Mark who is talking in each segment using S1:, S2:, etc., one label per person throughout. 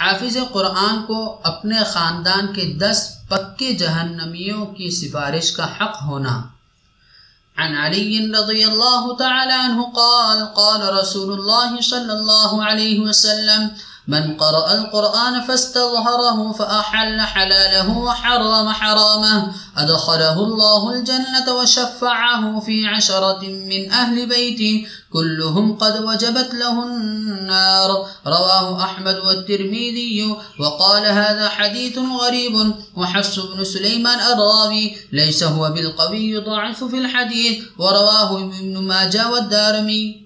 S1: حافظ قرآن کو اپنے خاندان کے دس پکے جہنمیوں کی سفارش کا حق ہونا۔ عن علي رضي الله تعالى عنه قال قال رسول الله صلى الله عليه وسلم من قرأ القرآن فاستظهره فأحل حلاله وحرم حرامه. أدخله الله الجنة وشفعه في عشرة من أهل بيته. كلهم قد وجبت له النار. رواه أحمد والترمذي. وقال هذا حديث غريب. وحفص بن سليمان الراوي ليس هو بالقوي ضعف في الحديث. ورواه ابن ماجه والدارمي.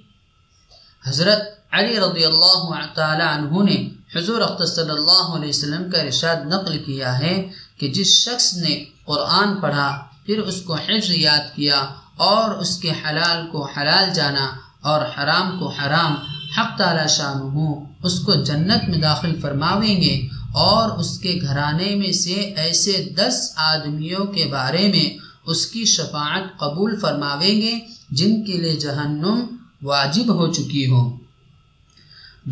S1: حضرت علی رضی اللہ تعالی عنہ نے حضور اختر صلی اللہ علیہ وسلم کا ارشاد نقل کیا ہے کہ جس شخص نے قرآن پڑھا، پھر اس کو حفظ یاد کیا اور اس کے حلال کو حلال جانا اور حرام کو حرام، حق تعالی شانہ، اس کو جنت میں داخل فرماویں گے اور اس کے گھرانے میں سے ایسے دس آدمیوں کے بارے میں اس کی شفاعت قبول فرماویں گے جن کے لیے جہنم واجب ہو چکی ہو۔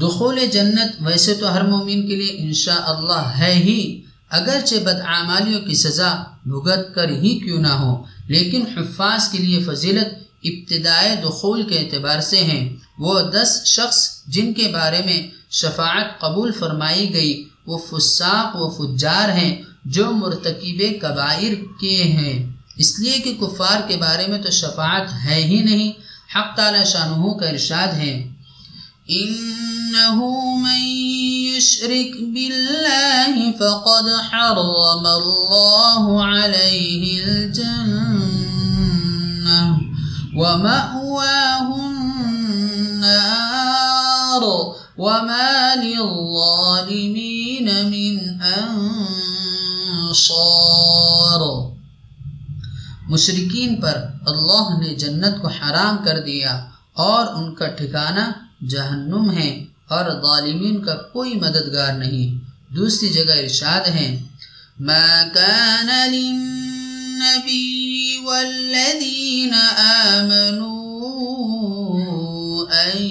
S1: دخول جنت ویسے تو ہر مومن کے لیے انشاء اللہ ہے ہی، اگرچہ بدعمالیوں کی سزا بھگت کر ہی کیوں نہ ہو، لیکن حفاظ کے لیے فضیلت ابتدائے دخول کے اعتبار سے ہیں۔ وہ دس شخص جن کے بارے میں شفاعت قبول فرمائی گئی، وہ فساق و فجار ہیں جو مرتکب کبائر کے ہیں۔ اس لیے کہ کفار کے بارے میں تو شفاعت ہے ہی نہیں، حق تعالی شاہ کا ارشاد ہے۔ إنه من يشرك بالله فقد حرم الله عليه الجنة ومأواه النار وما للظالمين من أنصار. مشرقين پر الله نے جنت کو حرام کر دیا اور ان کا ٹھکانہ جہنم ہے اور ظالمین کا کوئی مددگار نہیں۔ دوسری جگہ ارشاد ہے ما كان للنبي والذين آمنوا أن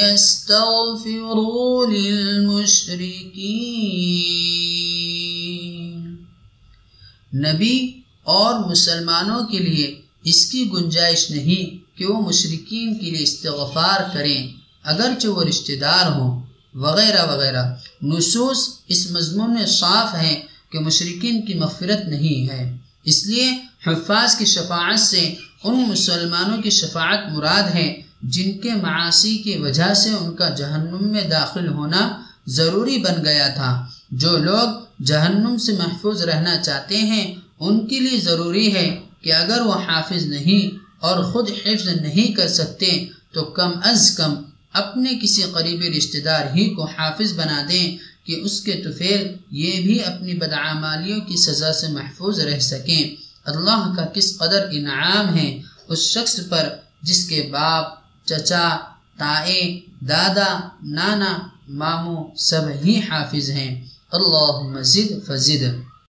S1: يستغفروا للمشركين. نبی اور مسلمانوں کے لیے اس کی گنجائش نہیں کہ وہ مشرقین کے لیے استغفار کریں۔ اگرچہ وہ رشتہ دار ہوں، وغیرہ وغیرہ۔ نصوص اس مضمون میں صاف ہیں کہ مشرقین کی مغفرت نہیں ہے۔ اس لیے حفاظ کی شفاعت سے ان مسلمانوں کی شفاعت مراد ہے، جن کے معاشی کی وجہ سے ان کا جہنم میں داخل ہونا ضروری بن گیا تھا۔ جو لوگ جہنم سے محفوظ رہنا چاہتے ہیں، ان کے لیے ضروری ہے کہ اگر وہ حافظ نہیں اور خود حفظ نہیں کر سکتے، تو کم از کم اپنے کسی قریبی رشتہ دار ہی کو حافظ بنا دیں کہ اس کے طفیل یہ بھی اپنی بدعمالیوں کی سزا سے محفوظ رہ سکیں۔ اللہ کا کس قدر انعام ہے اس شخص پر جس کے باپ، چچا، تائے، دادا، نانا، ماموں سب ہی حافظ ہیں۔ اللہ مزید فضد